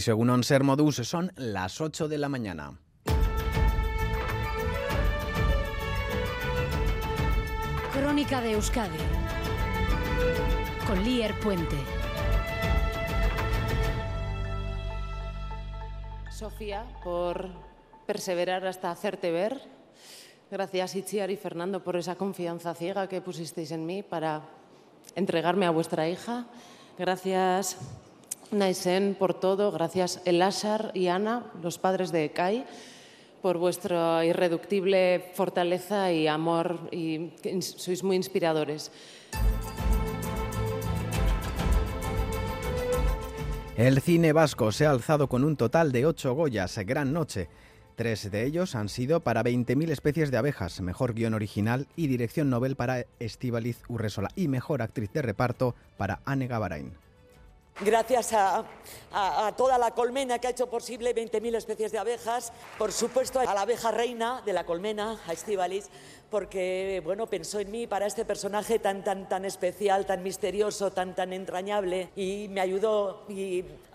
según Ser Modus, son las 8 de la mañana. Crónica de Euskadi con Lier Puente. Sofía, por perseverar hasta hacerte ver. Gracias, Itziar y Fernando, por esa confianza ciega que pusisteis en mí para entregarme a vuestra hija. Gracias, Naisen, por todo. Gracias, Elásar y Ana, los padres de Kai, por vuestra irreductible fortaleza y amor. Y sois muy inspiradores. El cine vasco se ha alzado con un total de ocho Goyas, gran noche. Tres de ellos han sido para 20.000 especies de abejas, mejor guion original y dirección Nobel para Estíbaliz Urresola y mejor actriz de reparto para Anne Gavarain gracias a, toda la colmena que ha hecho posible 20.000 especies de abejas, por supuesto a la abeja reina de la colmena, a Estivalis, porque bueno, pensó en mí para este personaje tan, tan, tan especial, tan misterioso, tan, tan entrañable y me ayudó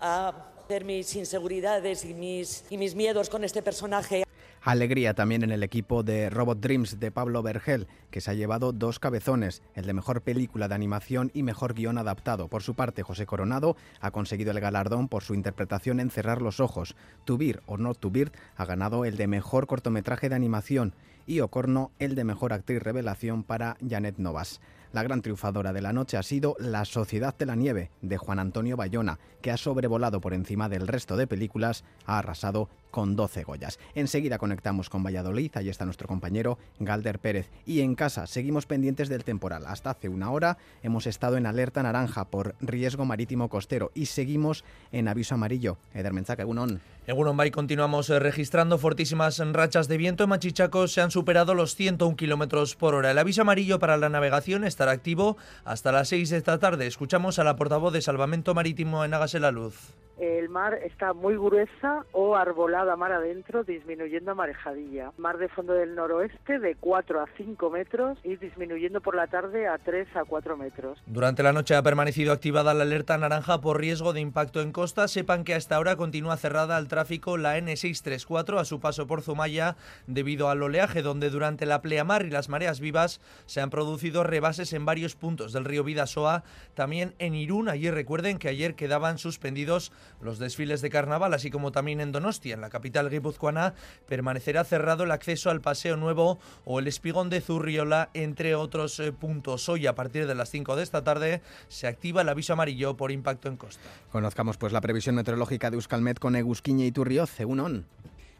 a hacer mis inseguridades y mis, y mis miedos con este personaje. Alegría también en el equipo de Robot Dreams de Pablo Vergel, que se ha llevado dos cabezones, el de mejor película de animación y mejor guion adaptado. Por su parte, José Coronado ha conseguido el galardón por su interpretación en Cerrar los Ojos. Tubir o No Tubir ha ganado el de mejor cortometraje de animación y Ocorno el de mejor actriz revelación para Janet Novas. La gran triunfadora de la noche ha sido La Sociedad de la Nieve, de Juan Antonio Bayona, que ha sobrevolado por encima del resto de películas, ha arrasado con 12 Goyas. Enseguida conectamos con Valladolid, ahí está nuestro compañero Galder Pérez. Y en casa seguimos pendientes del temporal. Hasta hace una hora hemos estado en alerta naranja por riesgo marítimo costero y seguimos en aviso amarillo. Eder Menzaca, Egunon. Egunon Bay continuamos eh, registrando fortísimas rachas de viento. En Machichaco se han superado los 101 kilómetros por hora. El aviso amarillo para la navegación estará activo hasta las 6 de esta tarde. Escuchamos a la portavoz de Salvamento Marítimo en Hágase la Luz el mar está muy gruesa o arbolada mar adentro, disminuyendo a marejadilla. Mar de fondo del noroeste de 4 a 5 metros y disminuyendo por la tarde a 3 a 4 metros. Durante la noche ha permanecido activada la alerta naranja por riesgo de impacto en costa. Sepan que hasta ahora continúa cerrada al tráfico la N634 a su paso por Zumaya debido al oleaje, donde durante la pleamar y las mareas vivas se han producido rebases en varios puntos del río Vidasoa, también en Irún. Allí recuerden que ayer quedaban suspendidos los desfiles de carnaval, así como también en Donostia, en la capital guipuzcoana, permanecerá cerrado el acceso al Paseo Nuevo o el Espigón de Zurriola, entre otros eh, puntos. Hoy, a partir de las 5 de esta tarde, se activa el aviso amarillo por impacto en costa. Conozcamos pues la previsión meteorológica de Euskalmet con Egusquiña y Turrioz.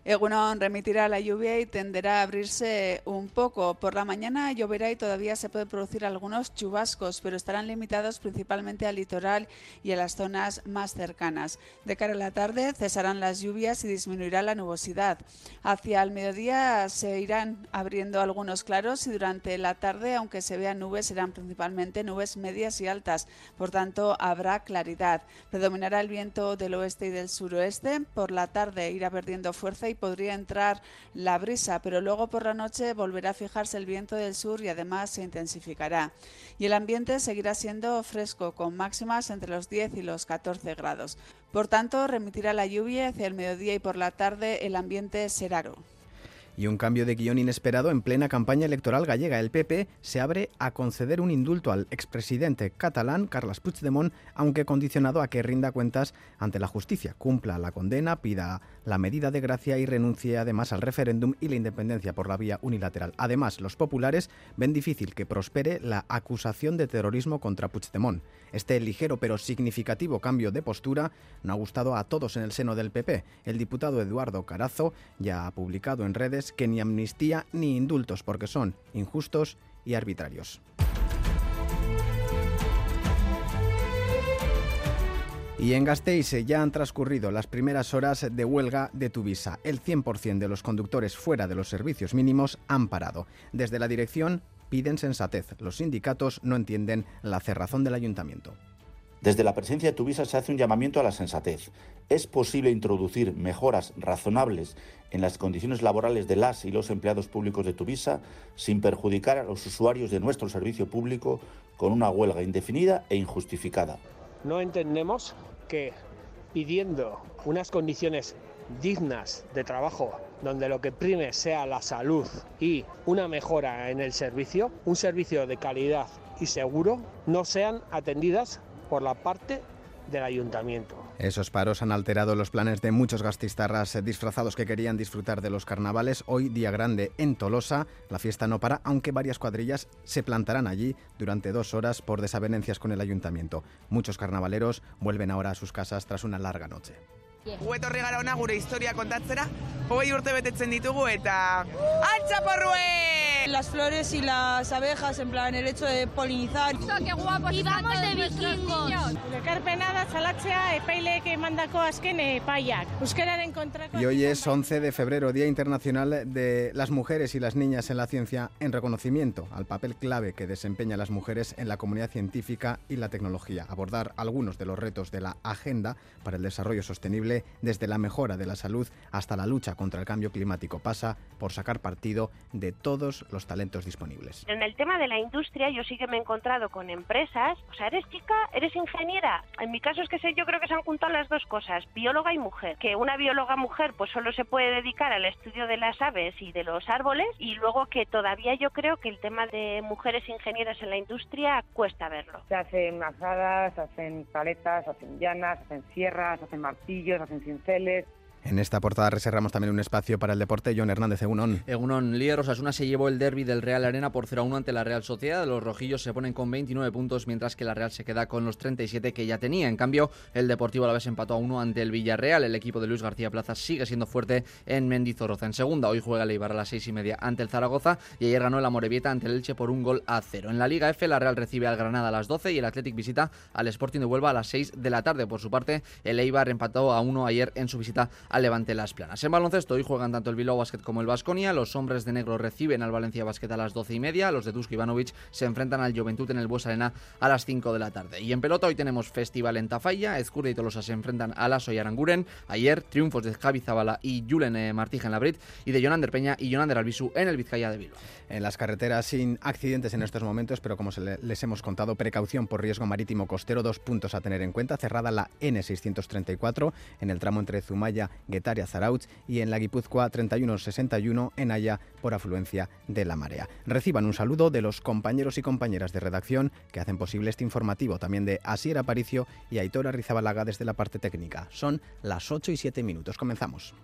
Egunon remitirá la lluvia y tenderá a abrirse un poco. Por la mañana lloverá y todavía se pueden producir algunos chubascos, pero estarán limitados principalmente al litoral y a las zonas más cercanas. De cara a la tarde cesarán las lluvias y disminuirá la nubosidad. Hacia el mediodía se irán abriendo algunos claros y durante la tarde, aunque se vean nubes, serán principalmente nubes medias y altas. Por tanto, habrá claridad. Predominará el viento del oeste y del suroeste. Por la tarde irá perdiendo fuerza y podría entrar la brisa, pero luego por la noche volverá a fijarse el viento del sur y además se intensificará. Y el ambiente seguirá siendo fresco, con máximas entre los 10 y los 14 grados. Por tanto, remitirá la lluvia hacia el mediodía y por la tarde el ambiente será y un cambio de guion inesperado en plena campaña electoral gallega. El PP se abre a conceder un indulto al expresidente catalán Carles Puigdemont, aunque condicionado a que rinda cuentas ante la justicia, cumpla la condena, pida la medida de gracia y renuncie además al referéndum y la independencia por la vía unilateral. Además, los populares ven difícil que prospere la acusación de terrorismo contra Puigdemont. Este ligero pero significativo cambio de postura no ha gustado a todos en el seno del PP. El diputado Eduardo Carazo ya ha publicado en redes que ni amnistía ni indultos porque son injustos y arbitrarios. Y en Gasteiz ya han transcurrido las primeras horas de huelga de Tuvisa. El 100% de los conductores fuera de los servicios mínimos han parado. Desde la dirección piden sensatez. Los sindicatos no entienden la cerrazón del ayuntamiento. Desde la presencia de Tuvisa se hace un llamamiento a la sensatez. Es posible introducir mejoras razonables en las condiciones laborales de las y los empleados públicos de Tuvisa sin perjudicar a los usuarios de nuestro servicio público con una huelga indefinida e injustificada. No entendemos que pidiendo unas condiciones dignas de trabajo donde lo que prime sea la salud y una mejora en el servicio, un servicio de calidad y seguro, no sean atendidas por la parte del ayuntamiento. Esos paros han alterado los planes de muchos gastistarras disfrazados que querían disfrutar de los carnavales. Hoy, día grande en Tolosa, la fiesta no para, aunque varias cuadrillas se plantarán allí durante dos horas por desavenencias con el ayuntamiento. Muchos carnavaleros vuelven ahora a sus casas tras una larga noche. Guetorri gara ona gure historia kontatzera, hogei urte betetzen ditugu eta... Las flores y las abejas, en plan, el hecho de polinizar. ¡Qué guapos! Y vamos de vikingos! Ekarpena salatzea epaileek emandako azken epaiak. Euskararen kontrako... Y hoy es 11 de febrero, Día Internacional de las Mujeres y las Niñas en la Ciencia, en reconocimiento al papel clave que desempeñan las mujeres en la comunidad científica y la tecnología. Abordar algunos de los retos de la Agenda para el Desarrollo Sostenible desde la mejora de la salud hasta la lucha contra el cambio climático pasa por sacar partido de todos los talentos disponibles. En el tema de la industria yo sí que me he encontrado con empresas, o sea, eres chica, eres ingeniera. En mi caso es que sé, yo creo que se han juntado las dos cosas, bióloga y mujer. Que una bióloga mujer pues solo se puede dedicar al estudio de las aves y de los árboles y luego que todavía yo creo que el tema de mujeres ingenieras en la industria cuesta verlo. Se hacen asadas, hacen paletas, hacen llanas, hacen sierras, hacen martillos, hacen cinceles. En esta portada reservamos también un espacio para el deporte. John Hernández, Egunon. Egunon, Lier Osasuna se llevó el derby del Real Arena por 0-1 ante la Real Sociedad. Los rojillos se ponen con 29 puntos, mientras que la Real se queda con los 37 que ya tenía. En cambio, el Deportivo a la vez empató a 1 ante el Villarreal. El equipo de Luis García Plaza sigue siendo fuerte en Mendizorroza. En segunda, hoy juega el Eibar a las 6 y media ante el Zaragoza y ayer ganó el Amorebieta ante el Elche por un gol a cero. En la Liga F, la Real recibe al Granada a las 12 y el Athletic visita al Sporting de Huelva a las 6 de la tarde. Por su parte, el Eibar empató a 1 ayer en su visita al Levante Las Planas. En baloncesto hoy juegan tanto el Bilbao Basket como el Basconia. Los hombres de negro reciben al Valencia Basket a las 12 y media. Los de Dusko Ivanovic se enfrentan al Juventud en el Bues Arena a las 5 de la tarde. Y en pelota hoy tenemos festival en Tafalla. Ezcurdia y Tolosa se enfrentan a Lasso y Aranguren. Ayer triunfos de Javi Zabala y Julen eh, Martija en la Brit y de Jonander Peña y Jonander Albisu en el Vizcaya de Bilbao. En las carreteras sin accidentes en estos momentos, pero como les hemos contado, precaución por riesgo marítimo costero, dos puntos a tener en cuenta. Cerrada la N634 en el tramo entre Zumaya, Guetaria, Zarautz y en la Guipúzcoa 3161 en Haya por afluencia de la marea. Reciban un saludo de los compañeros y compañeras de redacción que hacen posible este informativo, también de Asier Aparicio y Aitora Rizabalaga desde la parte técnica. Son las 8 y 7 minutos. Comenzamos.